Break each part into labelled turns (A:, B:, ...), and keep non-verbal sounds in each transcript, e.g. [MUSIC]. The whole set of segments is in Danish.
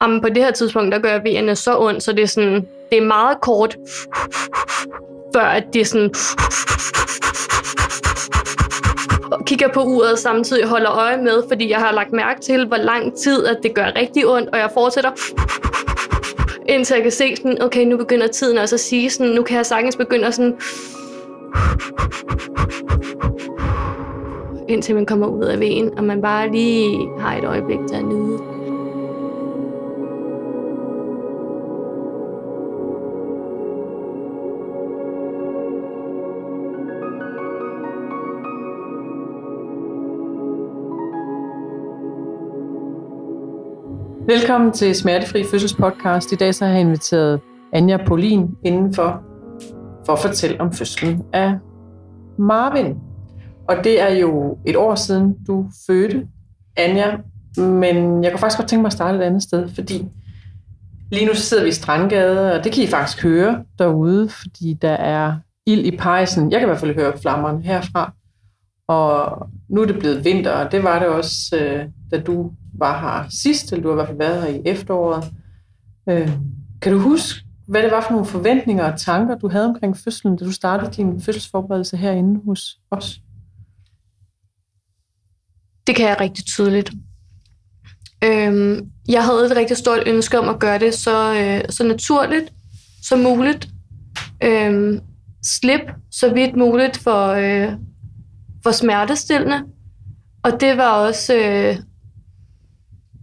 A: om på det her tidspunkt, der gør vejerne så ondt, så det er sådan, det er meget kort, før at det er sådan, og kigger på uret samtidig holder øje med, fordi jeg har lagt mærke til, hvor lang tid, at det gør rigtig ondt, og jeg fortsætter indtil jeg kan se sådan, okay, nu begynder tiden også at sige sådan, nu kan jeg sagtens begynde at sådan, indtil man kommer ud af vejen, og man bare lige har et øjeblik til at nyde.
B: Velkommen til Smertefri Fødsels podcast. I dag så har jeg inviteret Anja Polin indenfor for at fortælle om fødslen af Marvin. Og det er jo et år siden, du fødte Anja, men jeg kunne faktisk godt tænke mig at starte et andet sted, fordi lige nu sidder vi i Strandgade, og det kan I faktisk høre derude, fordi der er ild i pejsen. Jeg kan i hvert fald høre flammerne herfra. Og nu er det blevet vinter, og det var det også, øh, da du var her sidst, eller du har i hvert fald været her i efteråret. Øh, kan du huske, hvad det var for nogle forventninger og tanker, du havde omkring fødslen, da du startede din fødselsforberedelse herinde hos os?
A: Det kan jeg rigtig tydeligt. Øhm, jeg havde et rigtig stort ønske om at gøre det så, øh, så naturligt som muligt. Øhm, slip så vidt muligt for, øh, for smertestillende. Og det var også øh,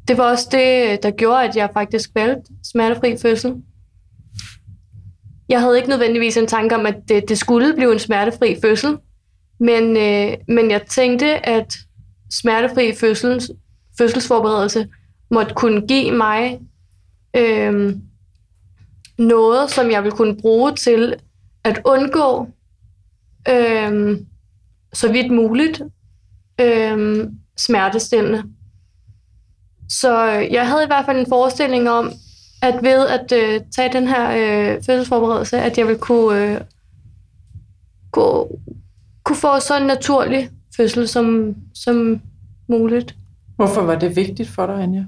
A: det var også det, der gjorde, at jeg faktisk valgte smertefri fødsel. Jeg havde ikke nødvendigvis en tanke om, at det, det skulle blive en smertefri fødsel, men, øh, men jeg tænkte, at smertefri fødsels, fødselsforberedelse måtte kunne give mig øh, noget, som jeg ville kunne bruge til at undgå øh, så vidt muligt øh, smertestillende. Så øh, jeg havde i hvert fald en forestilling om, at ved at øh, tage den her øh, fødselsforberedelse, at jeg ville kunne, øh, kunne, kunne få så en naturlig fødsel som, som muligt.
B: Hvorfor var det vigtigt for dig, Anja?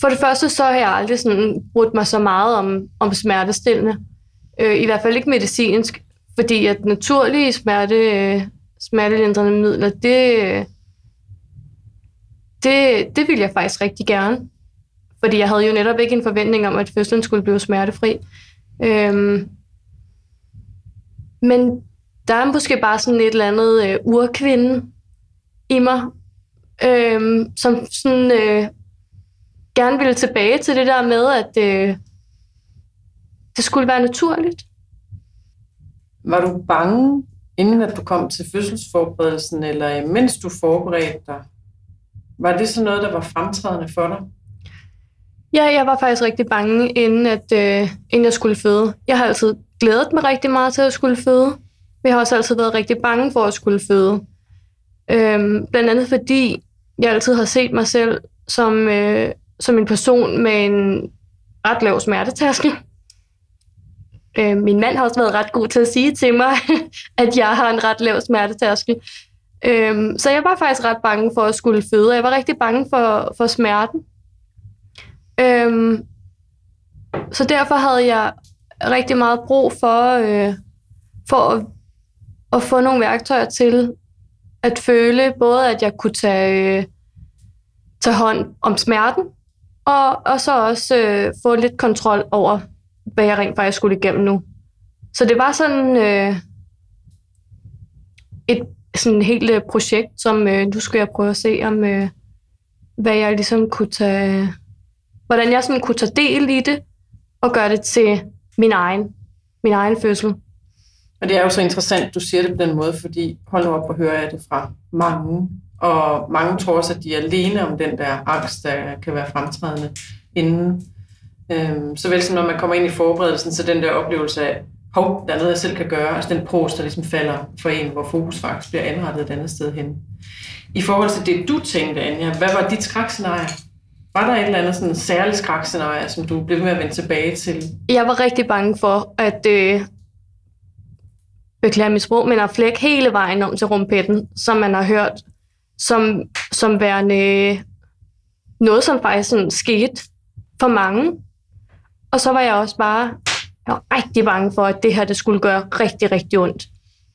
A: For det første, så har jeg aldrig sådan brudt mig så meget om, om smertestillende. Øh, I hvert fald ikke medicinsk, fordi at naturlige smerte, øh, smertelindrende midler, det, det, det ville jeg faktisk rigtig gerne. Fordi jeg havde jo netop ikke en forventning om, at fødslen skulle blive smertefri. Øhm, men der er måske bare sådan et eller andet øh, urkvinde i mig, øhm, som sådan øh, gerne ville tilbage til det der med, at øh, det skulle være naturligt.
B: Var du bange, inden at du kom til fødselsforberedelsen, eller mens du forberedte dig? Var det så noget, der var fremtrædende for dig?
A: Ja, jeg var faktisk rigtig bange, inden, at, øh, inden jeg skulle føde. Jeg har altid glædet mig rigtig meget til at skulle føde. Men jeg har også altid været rigtig bange for at skulle føde. Øhm, blandt andet fordi, jeg altid har set mig selv som, øh, som en person med en ret lav smertetaske. Øh, min mand har også været ret god til at sige til mig, [LAUGHS] at jeg har en ret lav smertetærskel. Øhm, så jeg var faktisk ret bange for at skulle føde. Jeg var rigtig bange for, for smerten. Øhm, så derfor havde jeg rigtig meget brug for, øh, for at, at få nogle værktøjer til at føle både, at jeg kunne tage, øh, tage hånd om smerten, og, og så også øh, få lidt kontrol over, hvad jeg rent faktisk skulle igennem nu. Så det var sådan øh, et sådan et helt øh, projekt, som øh, nu skal jeg prøve at se, om øh, hvad jeg ligesom kunne tage, hvordan jeg sådan kunne tage del i det, og gøre det til min egen, min egen fødsel.
B: Og det er jo så interessant, du siger det på den måde, fordi hold nu op og høre jeg det fra mange. Og mange tror også, at de er alene om den der angst, der kan være fremtrædende inden. Øhm, såvel som når man kommer ind i forberedelsen, så den der oplevelse af, hov, der er noget, jeg selv kan gøre. Altså den pros, der ligesom falder for en, hvor fokus faktisk bliver anrettet et andet sted hen. I forhold til det, du tænkte, Anja, hvad var dit skrækscenarie? Var der et eller andet sådan særligt skrækscenarie, som du blev med at vende tilbage til?
A: Jeg var rigtig bange for, at øh, beklager mit sprog, men at flække hele vejen om til rumpetten, som man har hørt som, som værende noget, som faktisk sådan skete for mange. Og så var jeg også bare jeg var rigtig bange for, at det her det skulle gøre rigtig, rigtig ondt.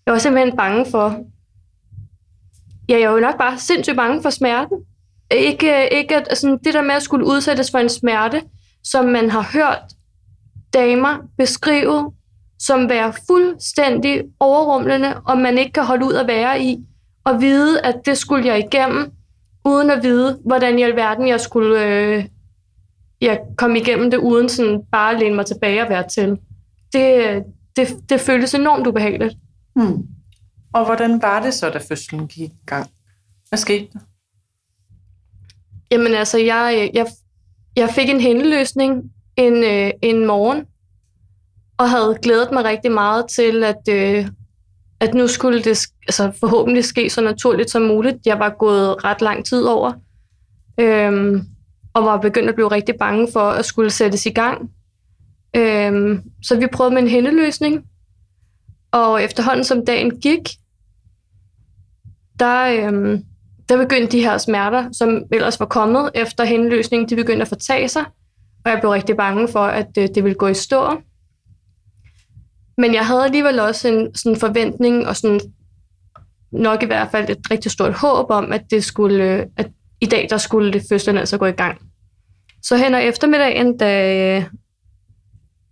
A: Jeg var simpelthen bange for, ja, jeg var jo nok bare sindssygt bange for smerten. Ikke, ikke at, altså, det der med at skulle udsættes for en smerte, som man har hørt damer beskrive som være fuldstændig overrumlende, og man ikke kan holde ud at være i, og vide, at det skulle jeg igennem, uden at vide, hvordan i alverden jeg skulle øh, jeg komme igennem det, uden sådan bare at læne mig tilbage og være til. Det, det, det føltes enormt ubehageligt.
B: Hmm. Og hvordan var det så, da fødslen gik i gang? Hvad skete der?
A: Jamen altså, jeg, jeg, jeg fik en hændeløsning en, øh, en morgen, og havde glædet mig rigtig meget til, at, øh, at nu skulle det altså, forhåbentlig ske så naturligt som muligt. Jeg var gået ret lang tid over, øhm, og var begyndt at blive rigtig bange for at skulle sættes i gang. Øhm, så vi prøvede med en hændeløsning, og efterhånden som dagen gik, der, øhm, der begyndte de her smerter, som ellers var kommet efter hændeløsningen, de begyndte at fortage sig, og jeg blev rigtig bange for, at øh, det ville gå i stå. Men jeg havde alligevel også en sådan forventning, og sådan nok i hvert fald et rigtig stort håb om, at det skulle, øh, at i dag der skulle det fødslen altså gå i gang. Så hen og eftermiddagen, da,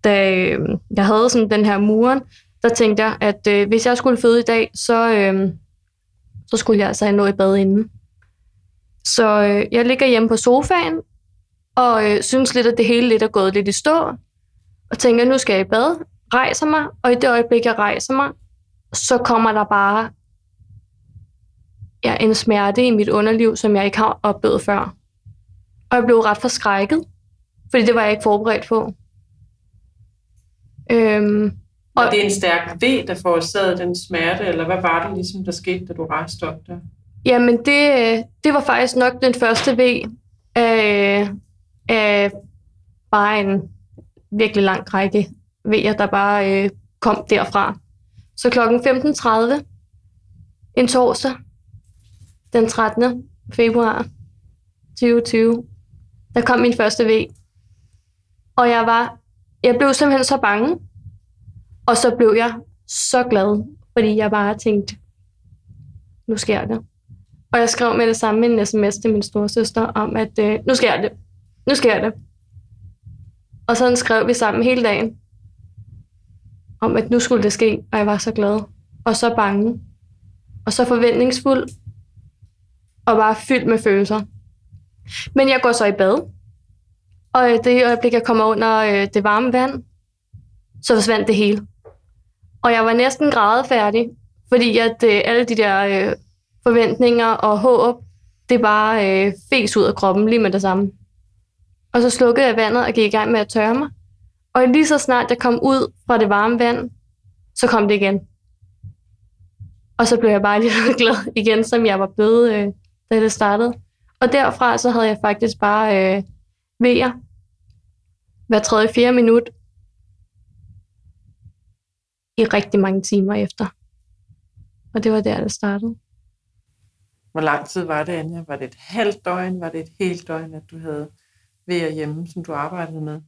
A: da øhm, jeg havde sådan den her muren, der tænkte jeg, at øh, hvis jeg skulle føde i dag, så, øh, så skulle jeg altså have noget i bad inden. Så øh, jeg ligger hjemme på sofaen, og øh, synes lidt, at det hele lidt er gået lidt i stå, og tænker, nu skal jeg i bad, rejser mig, og i det øjeblik, jeg rejser mig, så kommer der bare ja, en smerte i mit underliv, som jeg ikke har oplevet før. Og jeg blev ret forskrækket, fordi det var jeg ikke forberedt på.
B: Øhm, og var det en stærk V, der forårsagede den smerte, eller hvad var det ligesom, der skete, da du rejste op der?
A: Jamen, det, det var faktisk nok den første V af, af bare en virkelig lang række V'er, der bare øh, kom derfra. Så klokken 15.30 en torsdag, den 13. februar 2020, der kom min første V. Og jeg var, jeg blev simpelthen så bange. Og så blev jeg så glad, fordi jeg bare tænkte, nu sker det. Og jeg skrev med det samme en sms til min storsøster om, at øh, nu sker det. Nu sker det. Og sådan skrev vi sammen hele dagen om, at nu skulle det ske, og jeg var så glad. Og så bange. Og så forventningsfuld. Og bare fyldt med følelser. Men jeg går så i bad. Og det øjeblik, jeg kommer under øh, det varme vand, så forsvandt det hele. Og jeg var næsten grædefærdig, fordi at øh, alle de der øh, forventninger og håb, det bare øh, fes ud af kroppen lige med det samme. Og så slukkede jeg vandet og gik i gang med at tørre mig. Og lige så snart jeg kom ud fra det varme vand, så kom det igen. Og så blev jeg bare [LAUGHS] lige glad igen, som jeg var blevet, øh, da det startede. Og derfra så havde jeg faktisk bare øh, vejer hver tredje, fjerde minut i rigtig mange timer efter. Og det var der, det startede.
B: Hvor lang tid var det, Anja? Var det et halvt døgn? Var det et helt døgn, at du havde vejer hjemme, som du arbejdede med?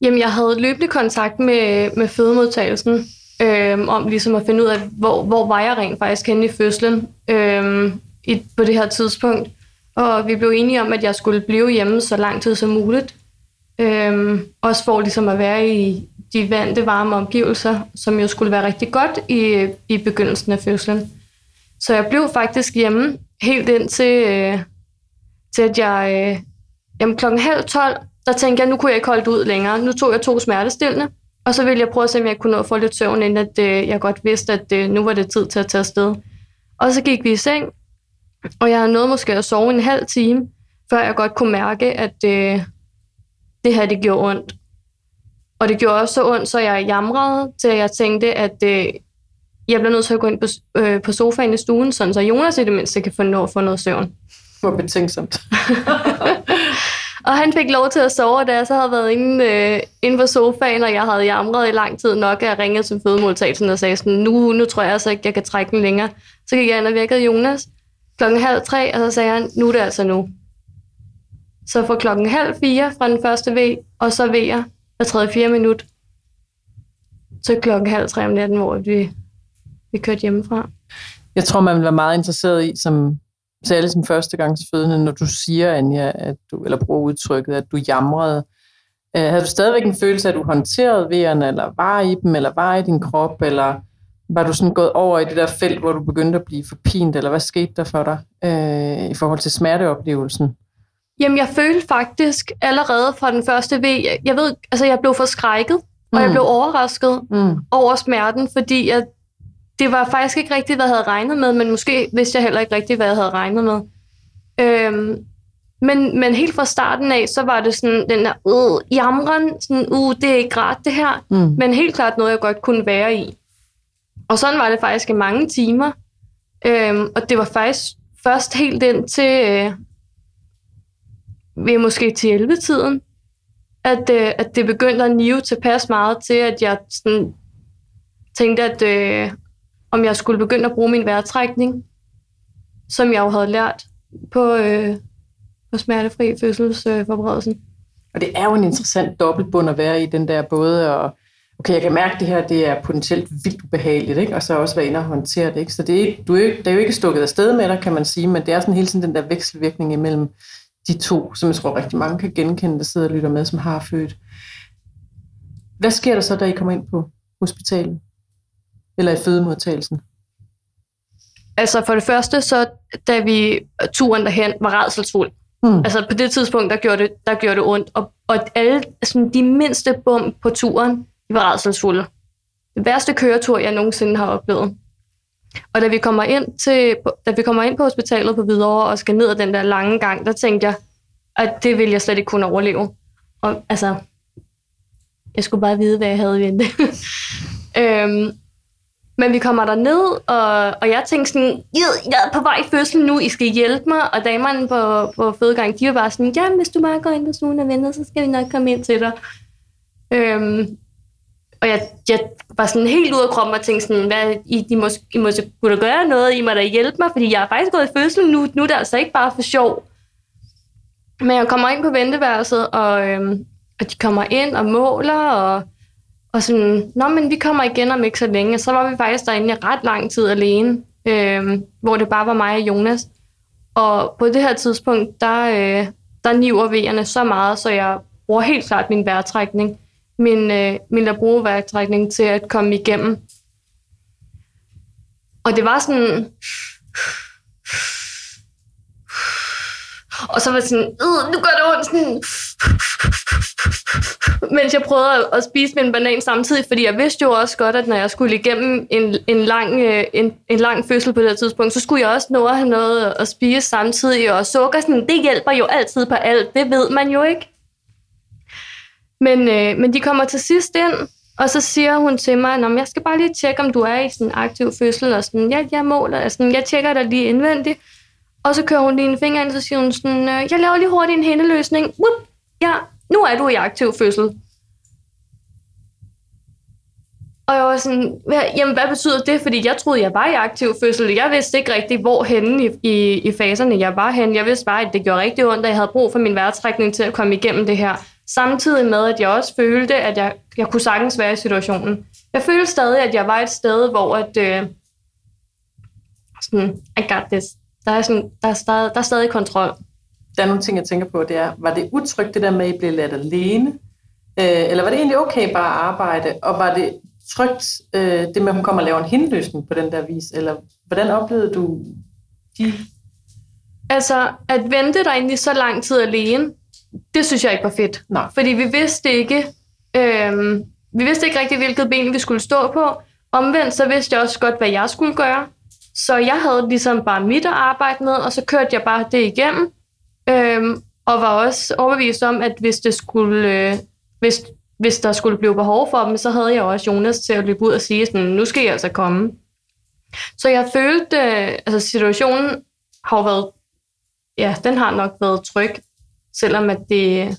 A: Jamen, jeg havde løbende kontakt med, med fødemodtagelsen, øh, om ligesom at finde ud af, hvor, hvor var jeg rent faktisk henne i fødslen øh, i, på det her tidspunkt. Og vi blev enige om, at jeg skulle blive hjemme så lang tid som muligt. Øhm, også for ligesom at være i de vante, varme omgivelser, som jo skulle være rigtig godt i, i begyndelsen af fødslen. Så jeg blev faktisk hjemme helt ind til, øh, til at jeg øh, jamen, klokken halv tolv der tænkte jeg, nu kunne jeg ikke holde det ud længere. Nu tog jeg to smertestillende, og så ville jeg prøve at se, om jeg kunne nå at få lidt søvn, inden at, øh, jeg godt vidste, at øh, nu var det tid til at tage afsted. Og så gik vi i seng, og jeg nåede måske at sove en halv time, før jeg godt kunne mærke, at øh, det her det gjorde ondt. Og det gjorde også så ondt, så jeg jamrede, til jeg tænkte, at øh, jeg bliver nødt til at gå ind på, øh, på sofaen i stuen, sådan så Jonas i det mindste kan få, nå, få noget søvn.
B: Hvor betænksomt. [LAUGHS]
A: Og han fik lov til at sove, da jeg så havde været inde, øh, inde på sofaen, og jeg havde jamret i lang tid nok, at jeg ringede til fødemodtagelsen og sagde sådan, nu, nu tror jeg altså ikke, jeg kan trække den længere. Så gik jeg ind og vækkede Jonas klokken halv tre, og så sagde han, nu er det altså nu. Så fra klokken halv fire fra den første V, og så V'er hver tredje fire minut, til klokken halv tre om natten, hvor vi, vi kørte hjemmefra.
B: Jeg tror, man vil være meget interesseret i, som særligt som førstegangsfødende, når du siger, Anja, at du, eller bruger udtrykket, at du jamrede. Øh, havde du stadigvæk en følelse af, at du håndterede vejerne, eller var i dem, eller var i din krop, eller var du sådan gået over i det der felt, hvor du begyndte at blive forpint, eller hvad skete der for dig øh, i forhold til smerteoplevelsen?
A: Jamen, jeg følte faktisk allerede fra den første V, jeg, jeg ved, altså jeg blev forskrækket, og
B: Mm.
A: jeg blev overrasket
B: Mm.
A: over smerten, fordi jeg, det var faktisk ikke rigtigt, hvad jeg havde regnet med, men måske vidste jeg heller ikke rigtigt, hvad jeg havde regnet med. Øhm, men, men helt fra starten af, så var det sådan den der, uh, jamren, sådan, uh, det er ikke rart det her,
B: Mm.
A: men helt klart noget, jeg godt kunne være i. Og sådan var det faktisk i mange timer. Øhm, og det var faktisk først helt ind til, øh, ved måske til 11-tiden, at, øh, at det begyndte at nive tilpas meget til, at jeg sådan, tænkte, at øh, om jeg skulle begynde at bruge min vejrtrækning, som jeg jo havde lært på, øh, på smertefri fødselsforberedelsen. Øh,
B: Og det er jo en interessant dobbeltbund at være i den der både, og okay, jeg kan mærke, at det her det er potentielt vildt ubehageligt, ikke? og så også være inde og håndtere det. Ikke? Så det er, ikke, du er, jo ikke- det er jo ikke stukket af sted med dig, kan man sige, men det er sådan hele tiden den der vekselvirkning imellem de to, som jeg tror rigtig mange kan genkende, der sidder og lytter med, som har født. Hvad sker der så, da I kommer ind på hospitalet? Eller i fødemodtagelsen?
A: Altså for det første, så da vi turen derhen var redselsfuld.
B: Hmm.
A: Altså på det tidspunkt, der gjorde det, der gjorde det ondt. Og, og alle sådan, de mindste bump på turen, vi var redselsfulde. Det værste køretur, jeg nogensinde har oplevet. Og da vi kommer ind, til, da vi kommer ind på hospitalet på Hvidovre og skal ned ad den der lange gang, der tænkte jeg, at det ville jeg slet ikke kunne overleve. Og altså, jeg skulle bare vide, hvad jeg havde i vente. [LAUGHS] øhm, men vi kommer der ned, og, og jeg tænkte sådan, jeg er på vej i fødsel nu, I skal hjælpe mig. Og damerne på, på fødegang, de var bare sådan, ja, hvis du bare går ind på stuen og venter, så skal vi nok komme ind til dig. Øhm, og jeg, jeg var sådan helt ud af kroppen og tænkte sådan, hvad, I, I, må, I må kunne da gøre noget, I må da hjælpe mig, fordi jeg er faktisk gået i fødsel nu, nu er det altså ikke bare for sjov. Men jeg kommer ind på venteværelset, og, øhm, og de kommer ind og måler, og, og sådan, nå, men vi kommer igen om ikke så længe. Så var vi faktisk derinde i ret lang tid alene, øhm, hvor det bare var mig og Jonas. Og på det her tidspunkt, der, øh, der niver vejerne så meget, så jeg bruger helt klart min vejrtrækning. Min, øh, min der til at komme igennem. Og det var sådan... Og så var det sådan, øh, nu gør det ondt, sådan, mens jeg prøvede at, spise min banan samtidig, fordi jeg vidste jo også godt, at når jeg skulle igennem en, en, lang, øh, en, en lang fødsel på det her tidspunkt, så skulle jeg også nå at have noget at spise samtidig, og sukker, sådan, det hjælper jo altid på alt, det ved man jo ikke. Men, øh, men de kommer til sidst ind, og så siger hun til mig, at jeg skal bare lige tjekke, om du er i sådan en aktiv fødsel, og sådan, ja, jeg måler, og sådan, jeg tjekker dig lige indvendigt, og så kører hun lige en finger ind, og så siger hun sådan, øh, jeg laver lige hurtigt en hændeløsning. Whoop, ja, nu er du i aktiv fødsel. Og jeg var sådan, jamen hvad betyder det? Fordi jeg troede, jeg var i aktiv fødsel. Jeg vidste ikke rigtig, hvor henne i, i, i faserne jeg var henne. Jeg vidste bare, at det gjorde rigtig ondt, og jeg havde brug for min vejrtrækning til at komme igennem det her. Samtidig med, at jeg også følte, at jeg, jeg kunne sagtens være i situationen. Jeg følte stadig, at jeg var et sted, hvor at, øh, sådan, I got this. Der er, sådan, der, er stadig, der er stadig kontrol.
B: Der er nogle ting, jeg tænker på, det er, var det utrygt det der med, at I blev ladt alene? Øh, eller var det egentlig okay bare at arbejde? Og var det trygt, øh, det med, at hun kommer og laver en henløsning på den der vis? Eller hvordan oplevede du de...
A: Altså, at vente der egentlig så lang tid alene, det synes jeg ikke var fedt.
B: Nej.
A: Fordi vi vidste ikke, øhm, vi vidste ikke rigtig, hvilket ben vi skulle stå på. Omvendt så vidste jeg også godt, hvad jeg skulle gøre. Så jeg havde ligesom bare mit at arbejde med, og så kørte jeg bare det igennem. Øhm, og var også overbevist om, at hvis det skulle, øh, hvis, hvis der skulle blive behov for dem, så havde jeg også Jonas til at løbe ud og sige, sådan, nu skal jeg altså komme. Så jeg følte, øh, altså situationen har været, ja, den har nok været tryg, selvom at det,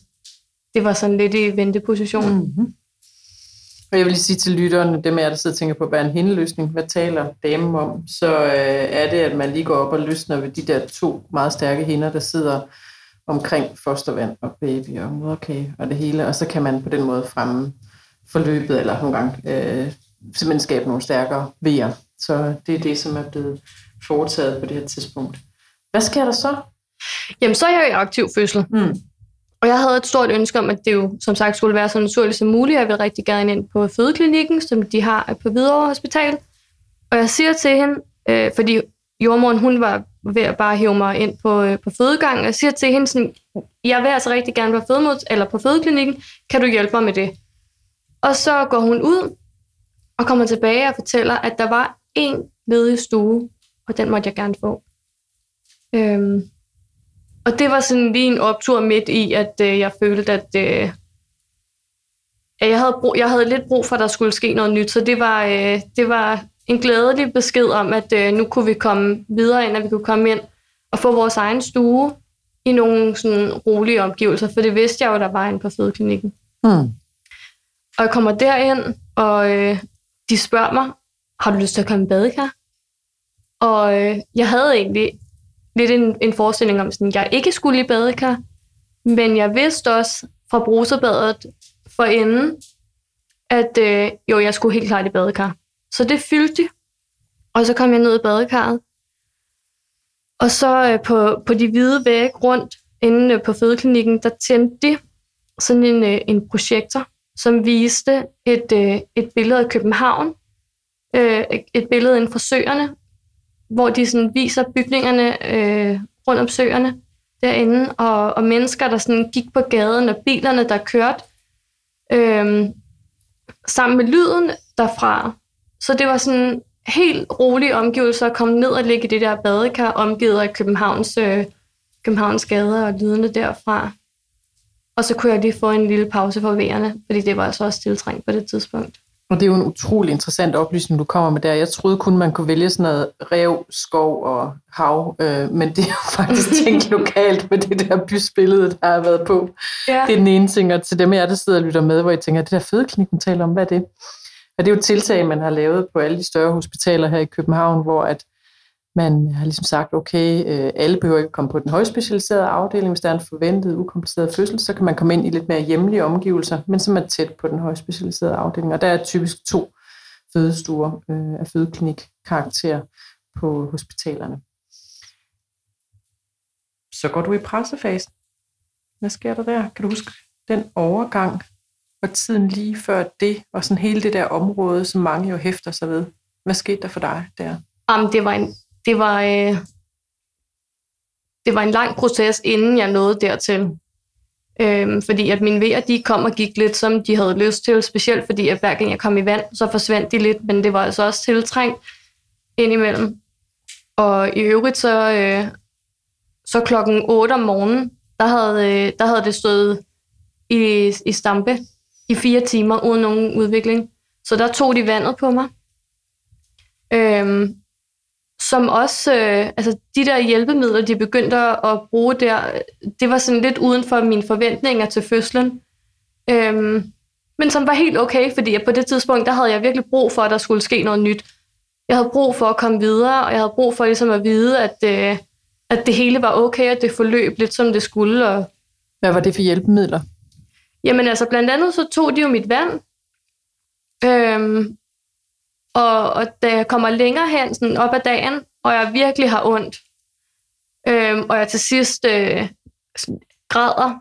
A: det var sådan lidt i venteposition.
B: Mm-hmm. Og jeg vil lige sige til lytterne, dem af jer, der sidder og tænker på, hvad er en hændeløsning? Hvad taler damen om? Så øh, er det, at man lige går op og løsner ved de der to meget stærke hænder, der sidder omkring fostervand og baby og moderkage og det hele, og så kan man på den måde fremme forløbet, eller nogle gange øh, simpelthen skabe nogle stærkere vejer. Så det er det, som er blevet foretaget på det her tidspunkt. Hvad sker der så?
A: Jamen, så er jeg i aktiv fødsel.
B: Mm.
A: Og jeg havde et stort ønske om, at det jo som sagt skulle være så naturligt som muligt. Jeg vil rigtig gerne ind på fødeklinikken, som de har på Hvidovre Hospital. Og jeg siger til hende, øh, fordi jordmoren hun var ved at bare hive mig ind på, øh, på fødegangen, og jeg siger til hende sådan, jeg vil altså rigtig gerne være fødemod, eller på fødeklinikken, kan du hjælpe mig med det? Og så går hun ud og kommer tilbage og fortæller, at der var en ledig stue, og den måtte jeg gerne få. Øhm, og det var sådan lige en optur midt i, at øh, jeg følte, at, øh, at jeg, havde brug, jeg havde lidt brug for, at der skulle ske noget nyt. Så det var, øh, det var en glædelig besked om, at øh, nu kunne vi komme videre ind, at vi kunne komme ind og få vores egen stue i nogle sådan rolige omgivelser, for det vidste jeg jo, der var inde på fødeklinikken.
B: Mm.
A: Og jeg kommer derind, og øh, de spørger mig, har du lyst til at komme i badekar? Og øh, jeg havde egentlig lidt en, en forestilling om, at jeg ikke skulle i badekar, men jeg vidste også fra bruserbadet for enden, at øh, jo, jeg skulle helt klart i badekar. Så det fyldte de, og så kom jeg ned i badekarret. Og så øh, på, på de hvide vægge rundt inde øh, på fødeklinikken, der tændte de sådan en, øh, en projektor, som viste et, øh, et billede af København, øh, et billede inden for søerne, hvor de sådan viser bygningerne øh, rundt om søerne derinde, og, og mennesker, der sådan gik på gaden, og bilerne, der kørte, øh, sammen med lyden derfra. Så det var sådan helt rolige omgivelser at komme ned og ligge i det der badekar, omgivet af Københavns, øh, Københavns gader og lydene derfra. Og så kunne jeg lige få en lille pause for vejerne, fordi det var altså også tiltrængt på det tidspunkt.
B: Og det er jo en utrolig interessant oplysning, du kommer med der. Jeg troede kun, man kunne vælge sådan noget rev, skov og hav, øh, men det er jo faktisk [LAUGHS] tænkt lokalt med det der bysbillede, der har været på.
A: Ja.
B: Det er den ene ting, og til dem jeg der sidder og lytter med, hvor jeg tænker, det der fødeklinik, taler om, hvad er det? Og det er jo et tiltag, man har lavet på alle de større hospitaler her i København, hvor at man har ligesom sagt, okay, øh, alle behøver ikke komme på den højspecialiserede afdeling, hvis der er en forventet ukompliceret fødsel, så kan man komme ind i lidt mere hjemlige omgivelser, men som er tæt på den højspecialiserede afdeling. Og der er typisk to fødestuer øh, af fødeklinik karakter på hospitalerne. Så går du i pressefasen. Hvad sker der der? Kan du huske den overgang og tiden lige før det, og sådan hele det der område, som mange jo hæfter sig ved? Hvad skete der for dig der?
A: Jamen, det var en, det var, øh, det var en lang proces, inden jeg nåede dertil. Øhm, fordi at mine vejer, de kom og gik lidt, som de havde lyst til, specielt fordi at hver gang jeg kom i vand, så forsvandt de lidt, men det var altså også tiltrængt indimellem. Og i øvrigt så, øh, så klokken 8 om morgenen, der havde, øh, der havde det stået i, i stampe i fire timer uden nogen udvikling. Så der tog de vandet på mig. Øhm, som også, øh, altså de der hjælpemidler, de begyndte at bruge der, det var sådan lidt uden for mine forventninger til fødslen. Øhm, men som var helt okay, fordi på det tidspunkt, der havde jeg virkelig brug for, at der skulle ske noget nyt. Jeg havde brug for at komme videre, og jeg havde brug for ligesom at vide, at, øh, at det hele var okay, at det forløb lidt som det skulle. Og,
B: Hvad var det for hjælpemidler?
A: Jamen altså, blandt andet så tog de jo mit vand. Øhm, og, og da jeg kommer længere hen sådan op ad dagen, og jeg virkelig har ondt, øhm, og jeg til sidst øh, græder,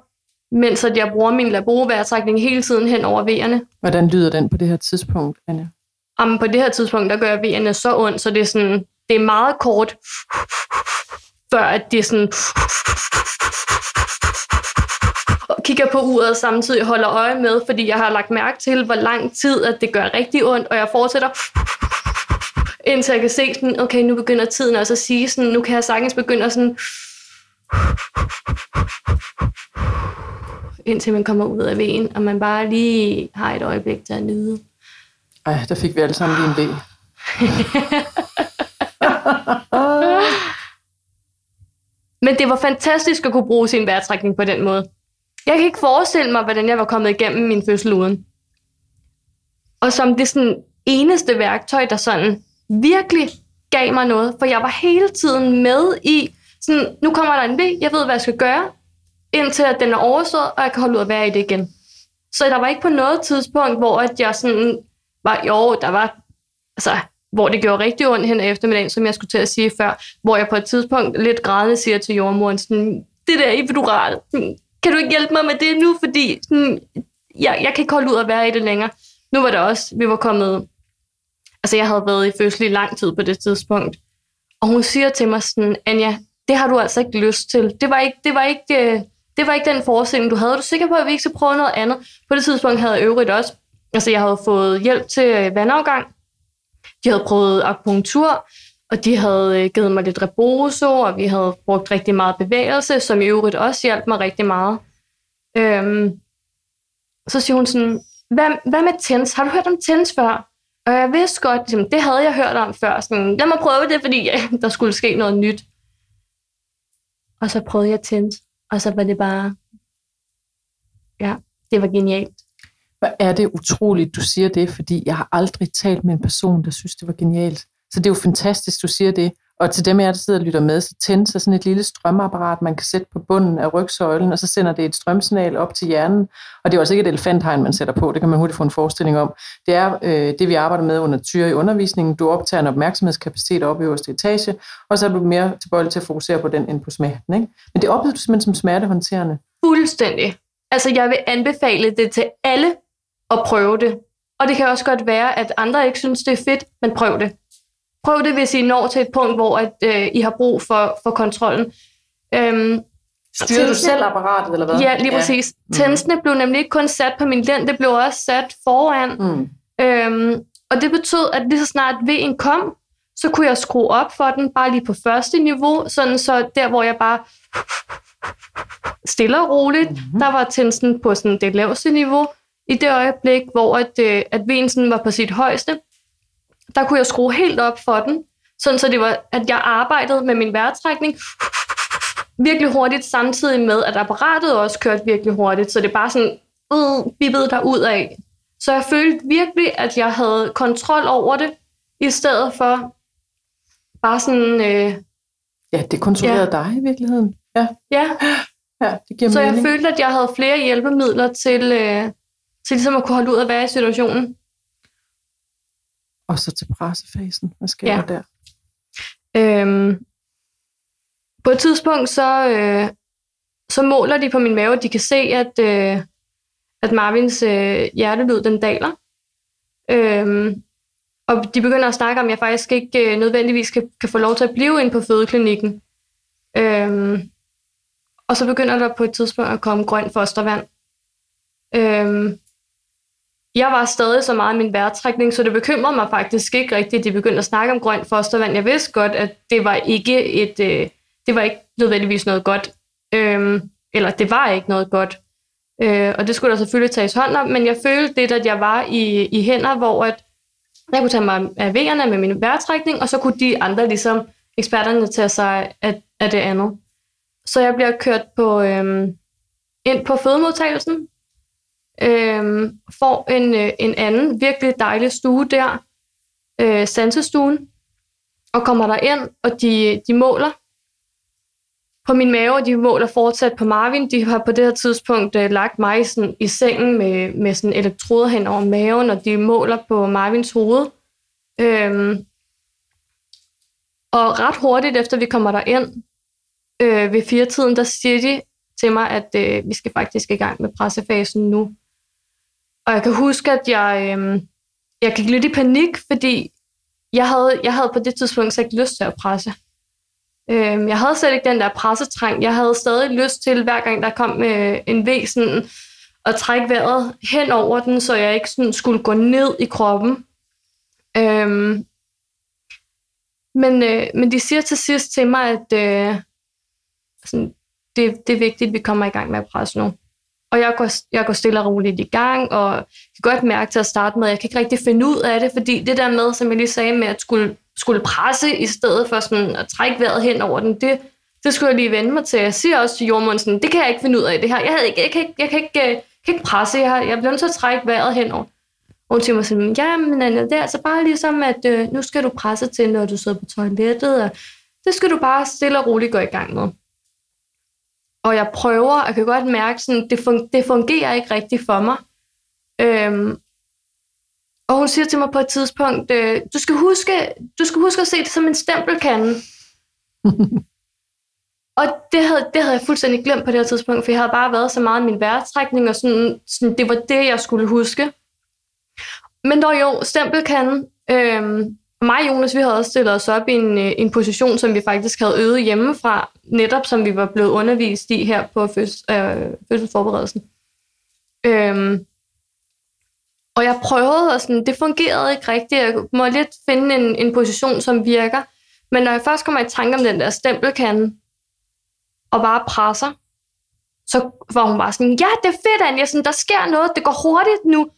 A: mens at jeg bruger min laborovejrtrækning hele tiden hen over vejerne.
B: Hvordan lyder den på det her tidspunkt, Anja?
A: Jamen, på det her tidspunkt, der gør vejerne så ondt, så det er, sådan, det er meget kort, før at det er sådan kigger på uret og samtidig holder øje med, fordi jeg har lagt mærke til, hvor lang tid at det gør rigtig ondt, og jeg fortsætter indtil jeg kan se sådan, okay, nu begynder tiden også at sige sådan, nu kan jeg sagtens begynde at sådan, indtil man kommer ud af vejen, og man bare lige har et øjeblik til at nyde.
B: Ej, der fik vi alle sammen lige en del. [LAUGHS]
A: Men det var fantastisk at kunne bruge sin vejrtrækning på den måde. Jeg kan ikke forestille mig, hvordan jeg var kommet igennem min fødsel uden. Og som det sådan eneste værktøj, der sådan virkelig gav mig noget, for jeg var hele tiden med i, sådan, nu kommer der en V, jeg ved, hvad jeg skal gøre. indtil at den er overstået, og jeg kan holde ud at være i det igen. Så der var ikke på noget tidspunkt, hvor at jeg sådan var, jo, der var, altså, hvor det gjorde rigtig ondt hen eftermiddagen, som jeg skulle til at sige før, hvor jeg på et tidspunkt lidt grædende siger til jordmoren, sådan, det der epidural, kan du ikke hjælpe mig med det nu, fordi sådan, jeg, jeg kan ikke holde ud at være i det længere. Nu var det også, vi var kommet, altså jeg havde været i fødsel i lang tid på det tidspunkt, og hun siger til mig sådan, Anja, det har du altså ikke lyst til. Det var ikke, det var ikke, øh, det var ikke den forestilling, du havde. Er du sikker på, at vi ikke skal prøve noget andet? På det tidspunkt havde jeg øvrigt også, altså jeg havde fået hjælp til vandafgang. De havde prøvet akupunktur, og de havde øh, givet mig lidt reboso, og vi havde brugt rigtig meget bevægelse, som i øvrigt også hjalp mig rigtig meget. Øhm, så siger hun sådan, hvad, hvad med TENS? Har du hørt om TENS før? Og jeg vidste godt, ligesom, det havde jeg hørt om før. Sådan, lad mig prøve det, fordi ja, [LAUGHS] der skulle ske noget nyt. Og så prøvede jeg TENS, og så var det bare, ja, det var genialt.
B: Hvor er det utroligt, du siger det, fordi jeg har aldrig talt med en person, der synes, det var genialt. Så det er jo fantastisk, du siger det. Og til dem af jer, der sidder og lytter med, så tænder sig sådan et lille strømapparat, man kan sætte på bunden af rygsøjlen, og så sender det et strømsignal op til hjernen. Og det er jo altså ikke et elefanthegn, man sætter på, det kan man hurtigt få en forestilling om. Det er øh, det, vi arbejder med under tyre i undervisningen. Du optager en opmærksomhedskapacitet op i øverste etage, og så er du mere tilbøjelig til at fokusere på den end på smerten. Ikke? Men det oplever du simpelthen som smertehåndterende.
A: Fuldstændig. Altså, jeg vil anbefale det til alle at prøve det. Og det kan også godt være, at andre ikke synes, det er fedt, men prøv det. Prøv det, hvis I når til et punkt, hvor at, øh, I har brug for, for kontrollen. Øhm,
B: Styrer du selv apparatet, eller hvad?
A: Ja, lige præcis.
B: Mm.
A: Tændsene blev nemlig ikke kun sat på min lænd, det blev også sat foran.
B: Mm.
A: Øhm, og det betød, at lige så snart V'en kom, så kunne jeg skrue op for den, bare lige på første niveau, sådan så der, hvor jeg bare stille og roligt, mm-hmm. der var tændsen på sådan det laveste niveau. I det øjeblik, hvor at, øh, at V'en sådan var på sit højeste, der kunne jeg skrue helt op for den, sådan så det var, at jeg arbejdede med min vejrtrækning virkelig hurtigt, samtidig med, at apparatet også kørte virkelig hurtigt, så det bare sådan øh, bippede der ud af. Så jeg følte virkelig, at jeg havde kontrol over det, i stedet for bare sådan... Øh,
B: Ja, det kontrollerede dig i virkeligheden. Ja,
A: ja, [GASPS]
B: ja det giver
A: så jeg
B: mening.
A: følte, at jeg havde flere hjælpemidler til, øh, til ligesom at kunne holde ud at være i situationen.
B: Og så til pressefasen. Hvad sker
A: Ja.
B: der der?
A: Øhm, på et tidspunkt, så, øh, så måler de på min mave, at de kan se, at, øh, at Marvins øh, hjertelyd, den daler. Øhm, og de begynder at snakke om, at jeg faktisk ikke øh, nødvendigvis kan, kan få lov til at blive inde på fødeklinikken. Øhm, og så begynder der på et tidspunkt at komme grønt fostervand. Øhm, jeg var stadig så meget i min vejrtrækning, så det bekymrede mig faktisk ikke rigtigt, at de begyndte at snakke om grønt fostervand. Jeg vidste godt, at det var ikke et, øh, det var ikke nødvendigvis noget godt. Øhm, eller det var ikke noget godt. Øh, og det skulle der selvfølgelig tages hånd om, men jeg følte lidt, at jeg var i, i hænder, hvor at jeg kunne tage mig af vejerne med min vejrtrækning, og så kunne de andre, ligesom eksperterne, tage sig af, af det andet. Så jeg bliver kørt på, øhm, ind på fødemodtagelsen, øhm, får en, øh, en anden virkelig dejlig stue der, øh, sansestuen, og kommer der ind, og de, de måler på min mave, og de måler fortsat på Marvin. De har på det her tidspunkt øh, lagt mig sådan, i sengen med, med sådan elektroder hen over maven, og de måler på Marvins hoved. Øhm, og ret hurtigt efter vi kommer der ind øh, ved firetiden, der siger de til mig, at øh, vi skal faktisk i gang med pressefasen nu. Og jeg kan huske, at jeg, øh, jeg gik lidt i panik, fordi jeg havde, jeg havde på det tidspunkt slet ikke lyst til at presse. Øh, jeg havde slet ikke den der pressetrang. Jeg havde stadig lyst til, hver gang der kom øh, en væsen, at trække vejret hen over den, så jeg ikke sådan skulle gå ned i kroppen. Øhm, men, øh, men de siger til sidst til mig, at øh, sådan, det, det er vigtigt, at vi kommer i gang med at presse nu. Og jeg går, jeg går stille og roligt i gang, og kan godt mærke til at starte med, at jeg kan ikke rigtig finde ud af det, fordi det der med, som jeg lige sagde med, at skulle, skulle presse i stedet for sådan at trække vejret hen over den, det, det skulle jeg lige vende mig til. Jeg siger også til jordmånden sådan, det kan jeg ikke finde ud af det her. Jeg, havde ikke, jeg, kan, ikke, jeg kan, ikke, øh, jeg kan ikke presse, jeg, har, jeg bliver nødt til at trække vejret henover. Og hun siger mig sådan, ja, men Anna, det er altså bare ligesom, at øh, nu skal du presse til, når du sidder på toilettet, og det skal du bare stille og roligt gå i gang med og jeg prøver, jeg kan godt mærke, sådan, det, fun- det fungerer ikke rigtigt for mig. Øhm, og hun siger til mig på et tidspunkt, øh, du, skal huske, du skal huske at se det som en stempelkande. [LAUGHS] og det havde, det havde jeg fuldstændig glemt på det her tidspunkt, for jeg havde bare været så meget i min vejrtrækning, og sådan, sådan, det var det, jeg skulle huske. Men dog jo, stempelkanden. Øhm, mig og Jonas, vi havde også stillet os op i en, øh, en position, som vi faktisk havde øvet hjemmefra, netop som vi var blevet undervist i her på føds, øh, fødselsforberedelsen. Øhm, og jeg prøvede, og sådan, det fungerede ikke rigtigt. Jeg må lidt finde en, en position, som virker. Men når jeg først kommer i tanke om den der stempelkande, og bare presser, så var hun bare sådan, ja, det er fedt, Anja, sådan, der sker noget, det går hurtigt nu.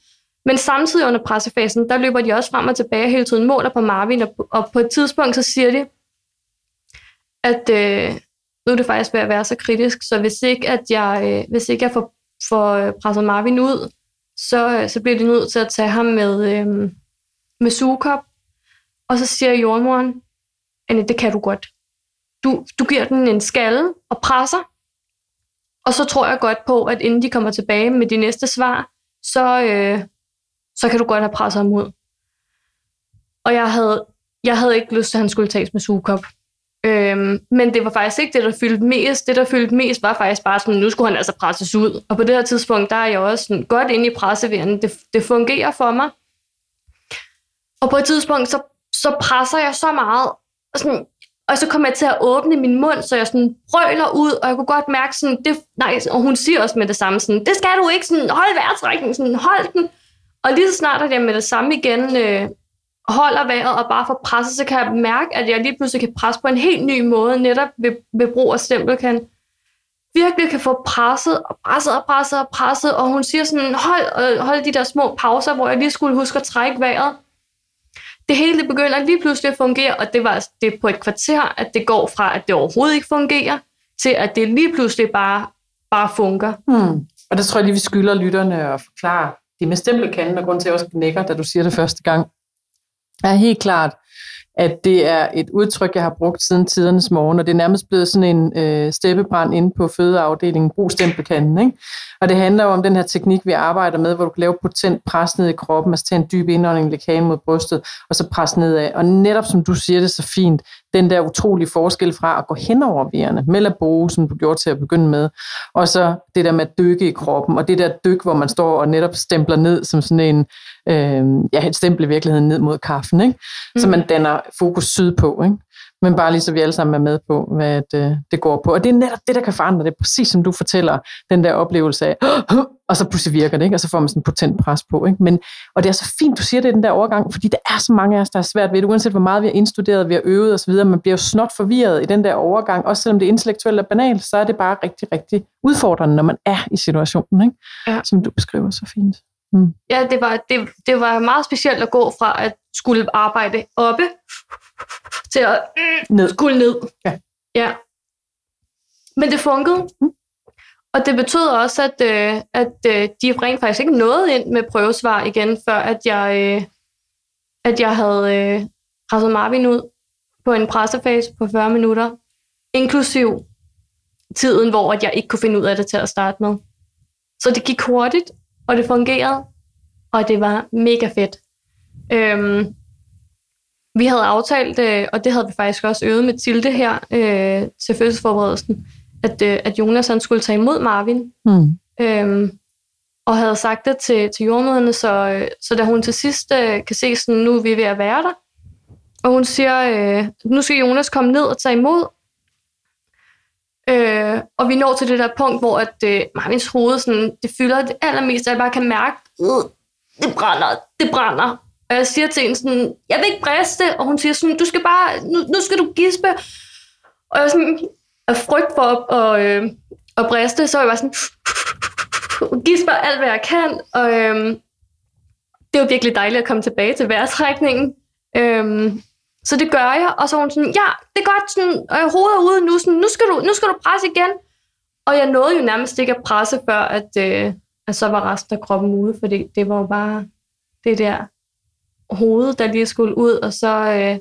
A: Men samtidig under pressefasen, der løber de også frem og tilbage hele tiden, måler på Marvin, og, og på et tidspunkt, så siger de, at øh, nu er det faktisk ved at være så kritisk, så hvis ikke, at jeg, øh, hvis ikke jeg får, får øh, presset Marvin ud, så, øh, så bliver de nødt til at tage ham med, øh, med sugekop. Og så siger jordmoren, Anne, det kan du godt. Du, du giver den en skalle og presser, og så tror jeg godt på, at inden de kommer tilbage med de næste svar, så, øh, så kan du godt have presset ham ud. Og jeg havde, jeg havde ikke lyst til, at han skulle tages med sugekop. Øhm, men det var faktisk ikke det, der fyldte mest. Det, der fyldte mest, var faktisk bare sådan, nu skulle han altså presses ud. Og på det her tidspunkt, der er jeg også sådan, godt inde i presseværen. Det, det fungerer for mig. Og på et tidspunkt, så, så presser jeg så meget. Og, sådan, og så kommer jeg til at åbne min mund, så jeg sådan brøler ud, og jeg kunne godt mærke sådan, det, nej, og hun siger også med det samme sådan, det skal du ikke, sådan, hold vejrtrækningen, sådan, hold den. Og lige så snart, at jeg med det samme igen øh, holder vejret og bare får presset, så kan jeg mærke, at jeg lige pludselig kan presse på en helt ny måde, netop ved, ved brug af stempelkan. Virkelig kan få presset og presset og presset og presset, og hun siger sådan, hold, øh, hold de der små pauser, hvor jeg lige skulle huske at trække vejret. Det hele det begynder lige pludselig at fungere, og det var altså, det på et kvarter, at det går fra, at det overhovedet ikke fungerer, til at det lige pludselig bare, bare fungerer.
B: Hmm. Og der tror jeg lige, vi skylder lytterne at forklare det med stempelkanden, og grund til, at jeg også knækker, da du siger det første gang, er helt klart, at det er et udtryk, jeg har brugt siden tidernes morgen, og det er nærmest blevet sådan en øh, steppebrand inde på fødeafdelingen, brug stempelkanden. Ikke? Og det handler jo om den her teknik, vi arbejder med, hvor du kan lave potent pres ned i kroppen, altså tage en dyb indånding, lægge mod brystet, og så pres nedad. Og netop som du siger det så fint, den der utrolige forskel fra at gå hen over vejerne, med labore, som du gjorde til at begynde med, og så det der med at dykke i kroppen, og det der dyk, hvor man står og netop stempler ned som sådan en, øh, ja, et stempel i virkeligheden ned mod kaffen, ikke? så
A: Mm.
B: man danner fokus sydpå. Ikke? Men bare lige så vi alle sammen er med på, hvad det, det går på. Og det er netop det, der kan forandre det, præcis som du fortæller, den der oplevelse af, og så pludselig virker det, ikke? og så får man sådan en potent pres på. Ikke? Men, og det er så fint, du siger det den der overgang, fordi der er så mange af os, der er svært ved det, uanset hvor meget vi har indstuderet, vi har øvet osv., man bliver jo snot forvirret i den der overgang, også selvom det intellektuelt er banalt, så er det bare rigtig, rigtig udfordrende, når man er i situationen, ikke?
A: Ja.
B: som du beskriver så fint.
A: Ja, det var, det, det var meget specielt at gå fra at skulle arbejde oppe til at mm,
B: Ned.
A: skulle ned.
B: Ja.
A: ja. Men det fungerede.
B: Mm.
A: Og det betød også, at, øh, at øh, de rent faktisk ikke nåede ind med prøvesvar igen, før at jeg, øh, at jeg havde øh, presset Marvin ud på en pressefase på 40 minutter, inklusiv tiden, hvor at jeg ikke kunne finde ud af det til at starte med. Så det gik hurtigt, og det fungerede, og det var mega fedt. Øhm, vi havde aftalt, øh, og det havde vi faktisk også øvet med Tilde her øh, til fødselsforberedelsen, at, øh, at Jonas han skulle tage imod Marvin,
B: Hmm.
A: øhm, og havde sagt det til, til jordmøderne, så, øh, så da hun til sidst øh, kan se, sådan, nu er vi ved at være der, og hun siger, øh, nu skal Jonas komme ned og tage imod, øh, og vi når til det der punkt, hvor at, øh, Marvins hoved sådan, det fylder det allermest, og jeg bare kan mærke, øh, det brænder, det brænder. Og jeg siger til hende sådan, jeg vil ikke briste, og hun siger sådan, du skal bare, nu, nu skal du gispe. Og jeg er sådan, af frygt for at, og, øh, at briste, så er jeg bare sådan, [LAUGHS] gisper alt, hvad jeg kan. Og øh, det var virkelig dejligt at komme tilbage til vejrtrækningen. Øh, så det gør jeg, og så er hun sådan, ja, det er godt, sådan, og jeg hovedet ude nu, sådan, nu, skal du, nu skal du presse igen. Og jeg nåede jo nærmest ikke at presse, før at, øh, at så var resten af kroppen ude, fordi det var jo bare det der hoved, der lige skulle ud, og så, øh,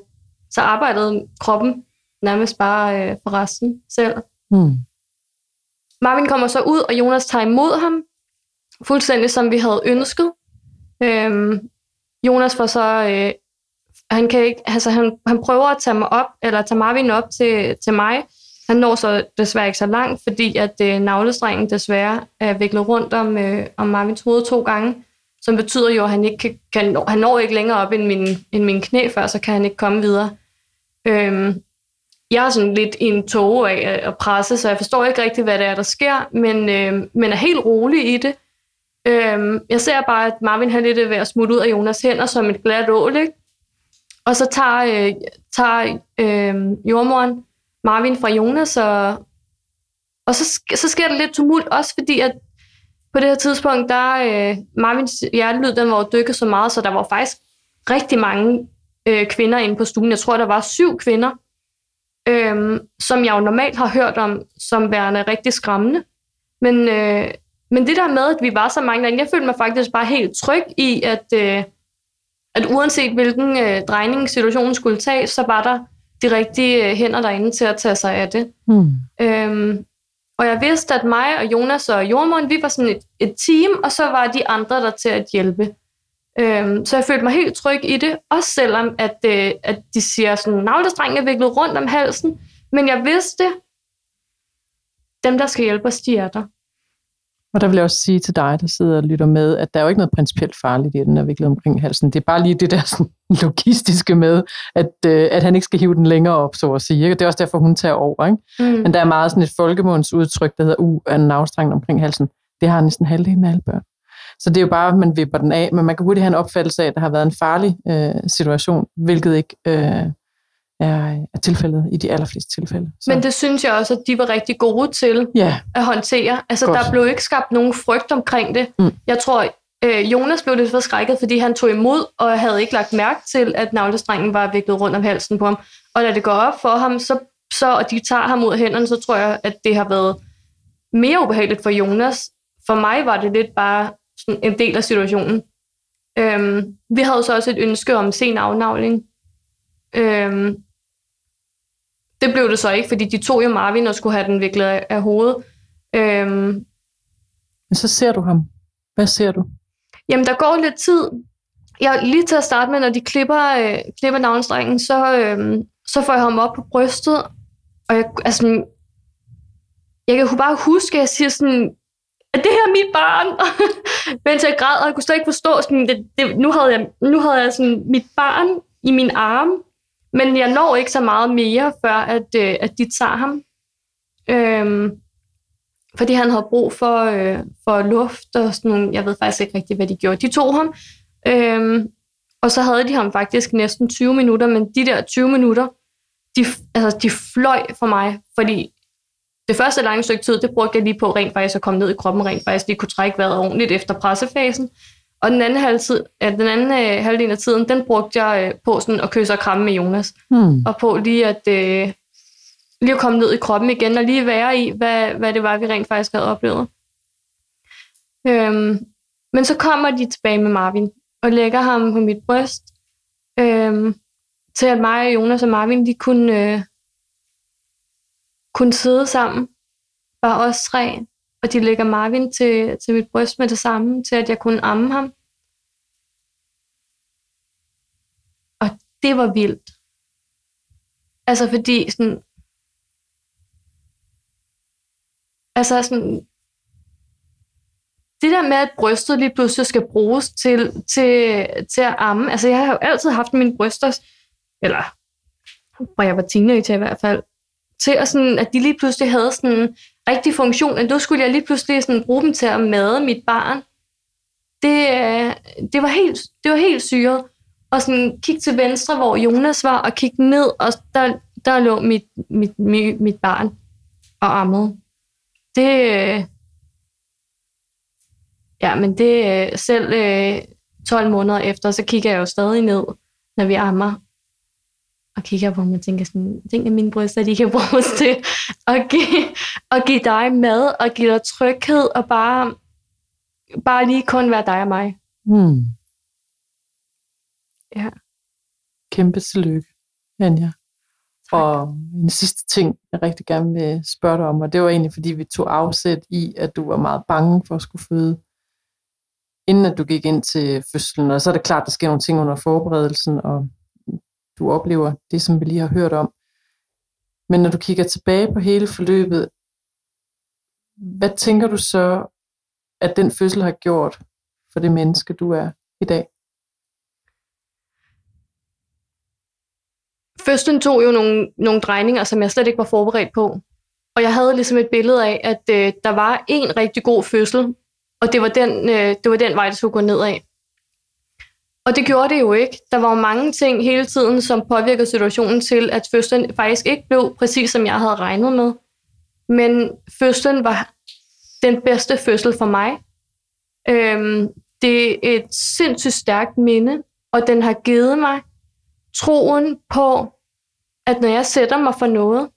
A: så arbejdede kroppen nærmest bare øh, for resten selv.
B: Hmm.
A: Marvin kommer så ud, og Jonas tager imod ham, fuldstændig som vi havde ønsket. Øhm, Jonas får så, øh, han, kan ikke, altså han, han prøver at tage mig op, eller tage Marvin op til, til mig. Han når så desværre ikke så langt, fordi at øh, navlestrengen desværre er viklet rundt om, øh, om Marvins hoved to gange, som betyder jo, at han ikke kan, kan han når ikke længere op end min, end min knæ før, så kan han ikke komme videre. Øhm, jeg er sådan lidt i en tog af at presse, så jeg forstår ikke rigtig, hvad det er, der sker, men, øh, men er helt rolig i det. Øhm, jeg ser bare, at Marvin har lidt ved at smutte ud af Jonas hænder som et glat ål, ikke? Og så tager, øh, tager øh, jordmoren Marvin fra Jonas, og, og så, så sker der lidt tumult, også fordi at på det her tidspunkt, der øh, Marvins hjertelyd, den var dykket så meget, så der var faktisk rigtig mange øh, kvinder inde på stuen. Jeg tror, der var syv kvinder, øh, som jeg jo normalt har hørt om, som værende rigtig skræmmende. Men, øh, men det der med, at vi var så mange derinde, jeg følte mig faktisk bare helt tryg i, at, øh, at uanset hvilken øh, drejning situationen skulle tage, så var der de rigtige øh, hænder derinde til at tage sig af det.
B: Hmm.
A: Øhm, og jeg vidste, at mig og Jonas og Jordmund, vi var sådan et, et team, og så var de andre der til at hjælpe. Øhm, så jeg følte mig helt tryg i det, også selvom at, øh, at de siger sådan, navlestrengen er viklet rundt om halsen. Men jeg vidste, dem der skal hjælpe os, de er der.
B: Og der vil jeg også sige til dig, der sidder og lytter med, at der er jo ikke noget principielt farligt i, den er viklet omkring halsen. Det er bare lige det der sådan, [LAUGHS] logistiske med, at, øh, at han ikke skal hive den længere op, så at sige. Ikke? Det er også derfor, hun tager over. Ikke?
A: Mm.
B: Men der er meget sådan et folkemundsudtryk, der hedder, uh, er en navstreng omkring halsen. Det har næsten halvdelen af alle børn. Så det er jo bare, at man vipper den af, men man kan hurtigt have en opfattelse af, at der har været en farlig øh, situation, hvilket ikke øh, er, er tilfældet i de allerfleste tilfælde. Så.
A: Men det synes jeg også, at de var rigtig gode til
B: ja,
A: at håndtere. Altså,
B: Godt.
A: der blev ikke skabt nogen frygt omkring det.
B: Mm.
A: Jeg tror, øh, Jonas blev lidt forskrækket, fordi han tog imod, og havde ikke lagt mærke til, at navlestrengen var viklet rundt om halsen på ham. Og da det går op for ham, så, så og de tager ham ud af hænderne, så tror jeg, at det har været mere ubehageligt for Jonas. For mig var det lidt bare sådan en del af situationen. Øhm, vi havde så også et ønske om sen afnavling. Øhm, det blev det så ikke, fordi de tog jo Marvin og skulle have den viklet af, af hovedet. Øhm,
B: men så ser du ham. Hvad ser du?
A: jamen, der går lidt tid. Jeg, lige til at starte med, når de klipper, øh, klipper navnstrengen, så, øhm, så får jeg ham op på brystet. Og jeg, altså, jeg kan bare huske, at jeg siger sådan, at det her er mit barn. [LAUGHS] Mens jeg græd, og jeg kunne slet ikke forstå, sådan, det, det, nu havde jeg, nu havde jeg sådan, mit barn i min arm. Men jeg når ikke så meget mere, før at, øh, at de tager ham. Øhm, fordi han havde brug for, øh, for luft og sådan nogle, jeg ved faktisk ikke rigtig, hvad de gjorde. De tog ham, øhm, og så havde de ham faktisk næsten 20 minutter, men de der 20 minutter, de, altså, de fløj for mig, fordi det første lange stykke tid, det brugte jeg lige på rent faktisk at komme ned i kroppen, rent faktisk lige kunne trække vejret ordentligt efter pressefasen. Og den anden, halvtid, ja, den anden øh, halvdel af tiden, den brugte jeg øh, på sådan at kysse og kramme med Jonas.
B: Hmm.
A: Og på lige at, øh, lige at komme ned i kroppen igen, og lige være i, hvad, hvad det var, vi rent faktisk havde oplevet. Øhm, men så kommer de tilbage med Marvin, og lægger ham på mit bryst, øhm, til at mig og Jonas og Marvin, de kunne, øh, kunne sidde sammen, bare os tre, og de lægger Marvin til, til mit bryst med det samme, til at jeg kunne amme ham. Og det var vildt. Altså fordi sådan, altså sådan, det der med, at brystet lige pludselig skal bruges til, til, til at amme, altså jeg har jo altid haft mine bryster, eller hvor jeg var teenager i hvert fald, til at, sådan, at de lige pludselig havde sådan en rigtig funktion, at nu skulle jeg lige pludselig sådan bruge dem til at made mit barn. Det, øh, det, var, helt, det var helt syret. Og sådan kigge til venstre, hvor Jonas var, og kigge ned, og der, der lå mit, mit, mit, mit barn og ammede. Det, øh, ja, men det øh, selv 12 måneder efter, så kigger jeg jo stadig ned, når vi ammer, og kigger på mig og tænker sådan, tænk at mine bryster, de kan bruges [LAUGHS] til at give, at give dig mad, og give dig tryghed, og bare, bare lige kun være dig og mig.
B: Hmm.
A: Ja.
B: Kæmpe tillykke, Anja. Og en sidste ting, jeg rigtig gerne vil spørge dig om, og det var egentlig, fordi vi tog afsæt i, at du var meget bange for at skulle føde, inden at du gik ind til fødslen. Og så er det klart, der sker nogle ting under forberedelsen, og du oplever det, som vi lige har hørt om. Men når du kigger tilbage på hele forløbet, hvad tænker du så, at den fødsel har gjort for det menneske, du er i dag?
A: Fødslen tog jo nogle, nogle drejninger, som jeg slet ikke var forberedt på. Og jeg havde ligesom et billede af, at øh, der var en rigtig god fødsel, og det var den, øh, det var den vej, det skulle gå nedad. Og det gjorde det jo ikke. Der var jo mange ting hele tiden, som påvirkede situationen til, at fødslen faktisk ikke blev præcis, som jeg havde regnet med. Men fødslen var den bedste fødsel for mig. Øhm, det er et sindssygt stærkt minde, og den har givet mig troen på, at når jeg sætter mig for noget,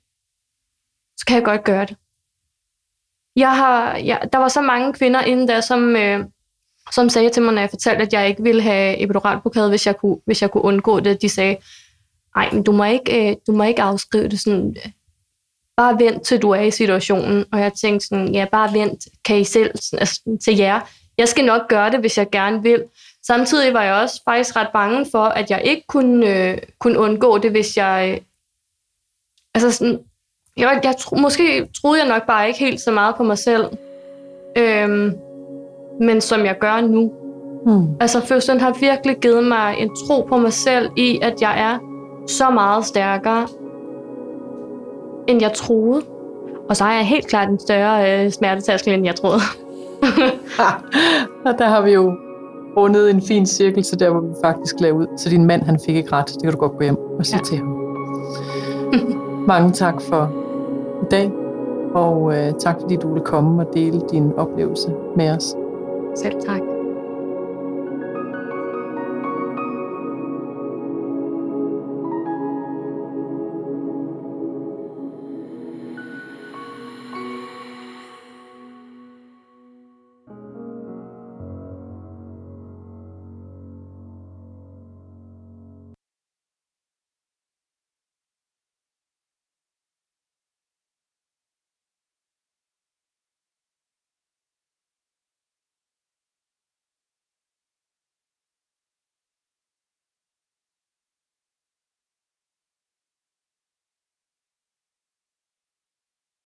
A: så kan jeg godt gøre det. Jeg har, jeg, der var så mange kvinder inden der, som, øh, som sagde til mig, når jeg fortalte, at jeg ikke ville have epiduralblokade, hvis jeg kunne, hvis jeg kunne undgå det. De sagde, nej, men du må ikke, øh, du må ikke afskrive det sådan. Øh, bare vent, til du er i situationen. Og jeg tænkte sådan, ja, bare vent, kan I selv, sådan, altså, til jer. Jeg skal nok gøre det, hvis jeg gerne vil. Samtidig var jeg også faktisk ret bange for, at jeg ikke kunne, øh, kunne undgå det, hvis jeg... Øh, altså sådan, jeg, jeg tro, måske troede jeg nok bare ikke helt så meget på mig selv. Øhm, men som jeg gør nu. Hmm. Altså fødslen har virkelig givet mig en tro på mig selv i, at jeg er så meget stærkere, end jeg troede. Og så har jeg helt klart en større øh, smertetærskel, end jeg troede. [LAUGHS]
B: og der har vi jo rundet en fin cirkel til der, hvor vi faktisk lavede ud. Så din mand, han fik ikke ret. Det kan du godt gå hjem og sige ja. til ham. [LAUGHS] Mange tak for i dag, og øh, tak fordi du ville komme og dele din oplevelse med os.
A: Selv tak.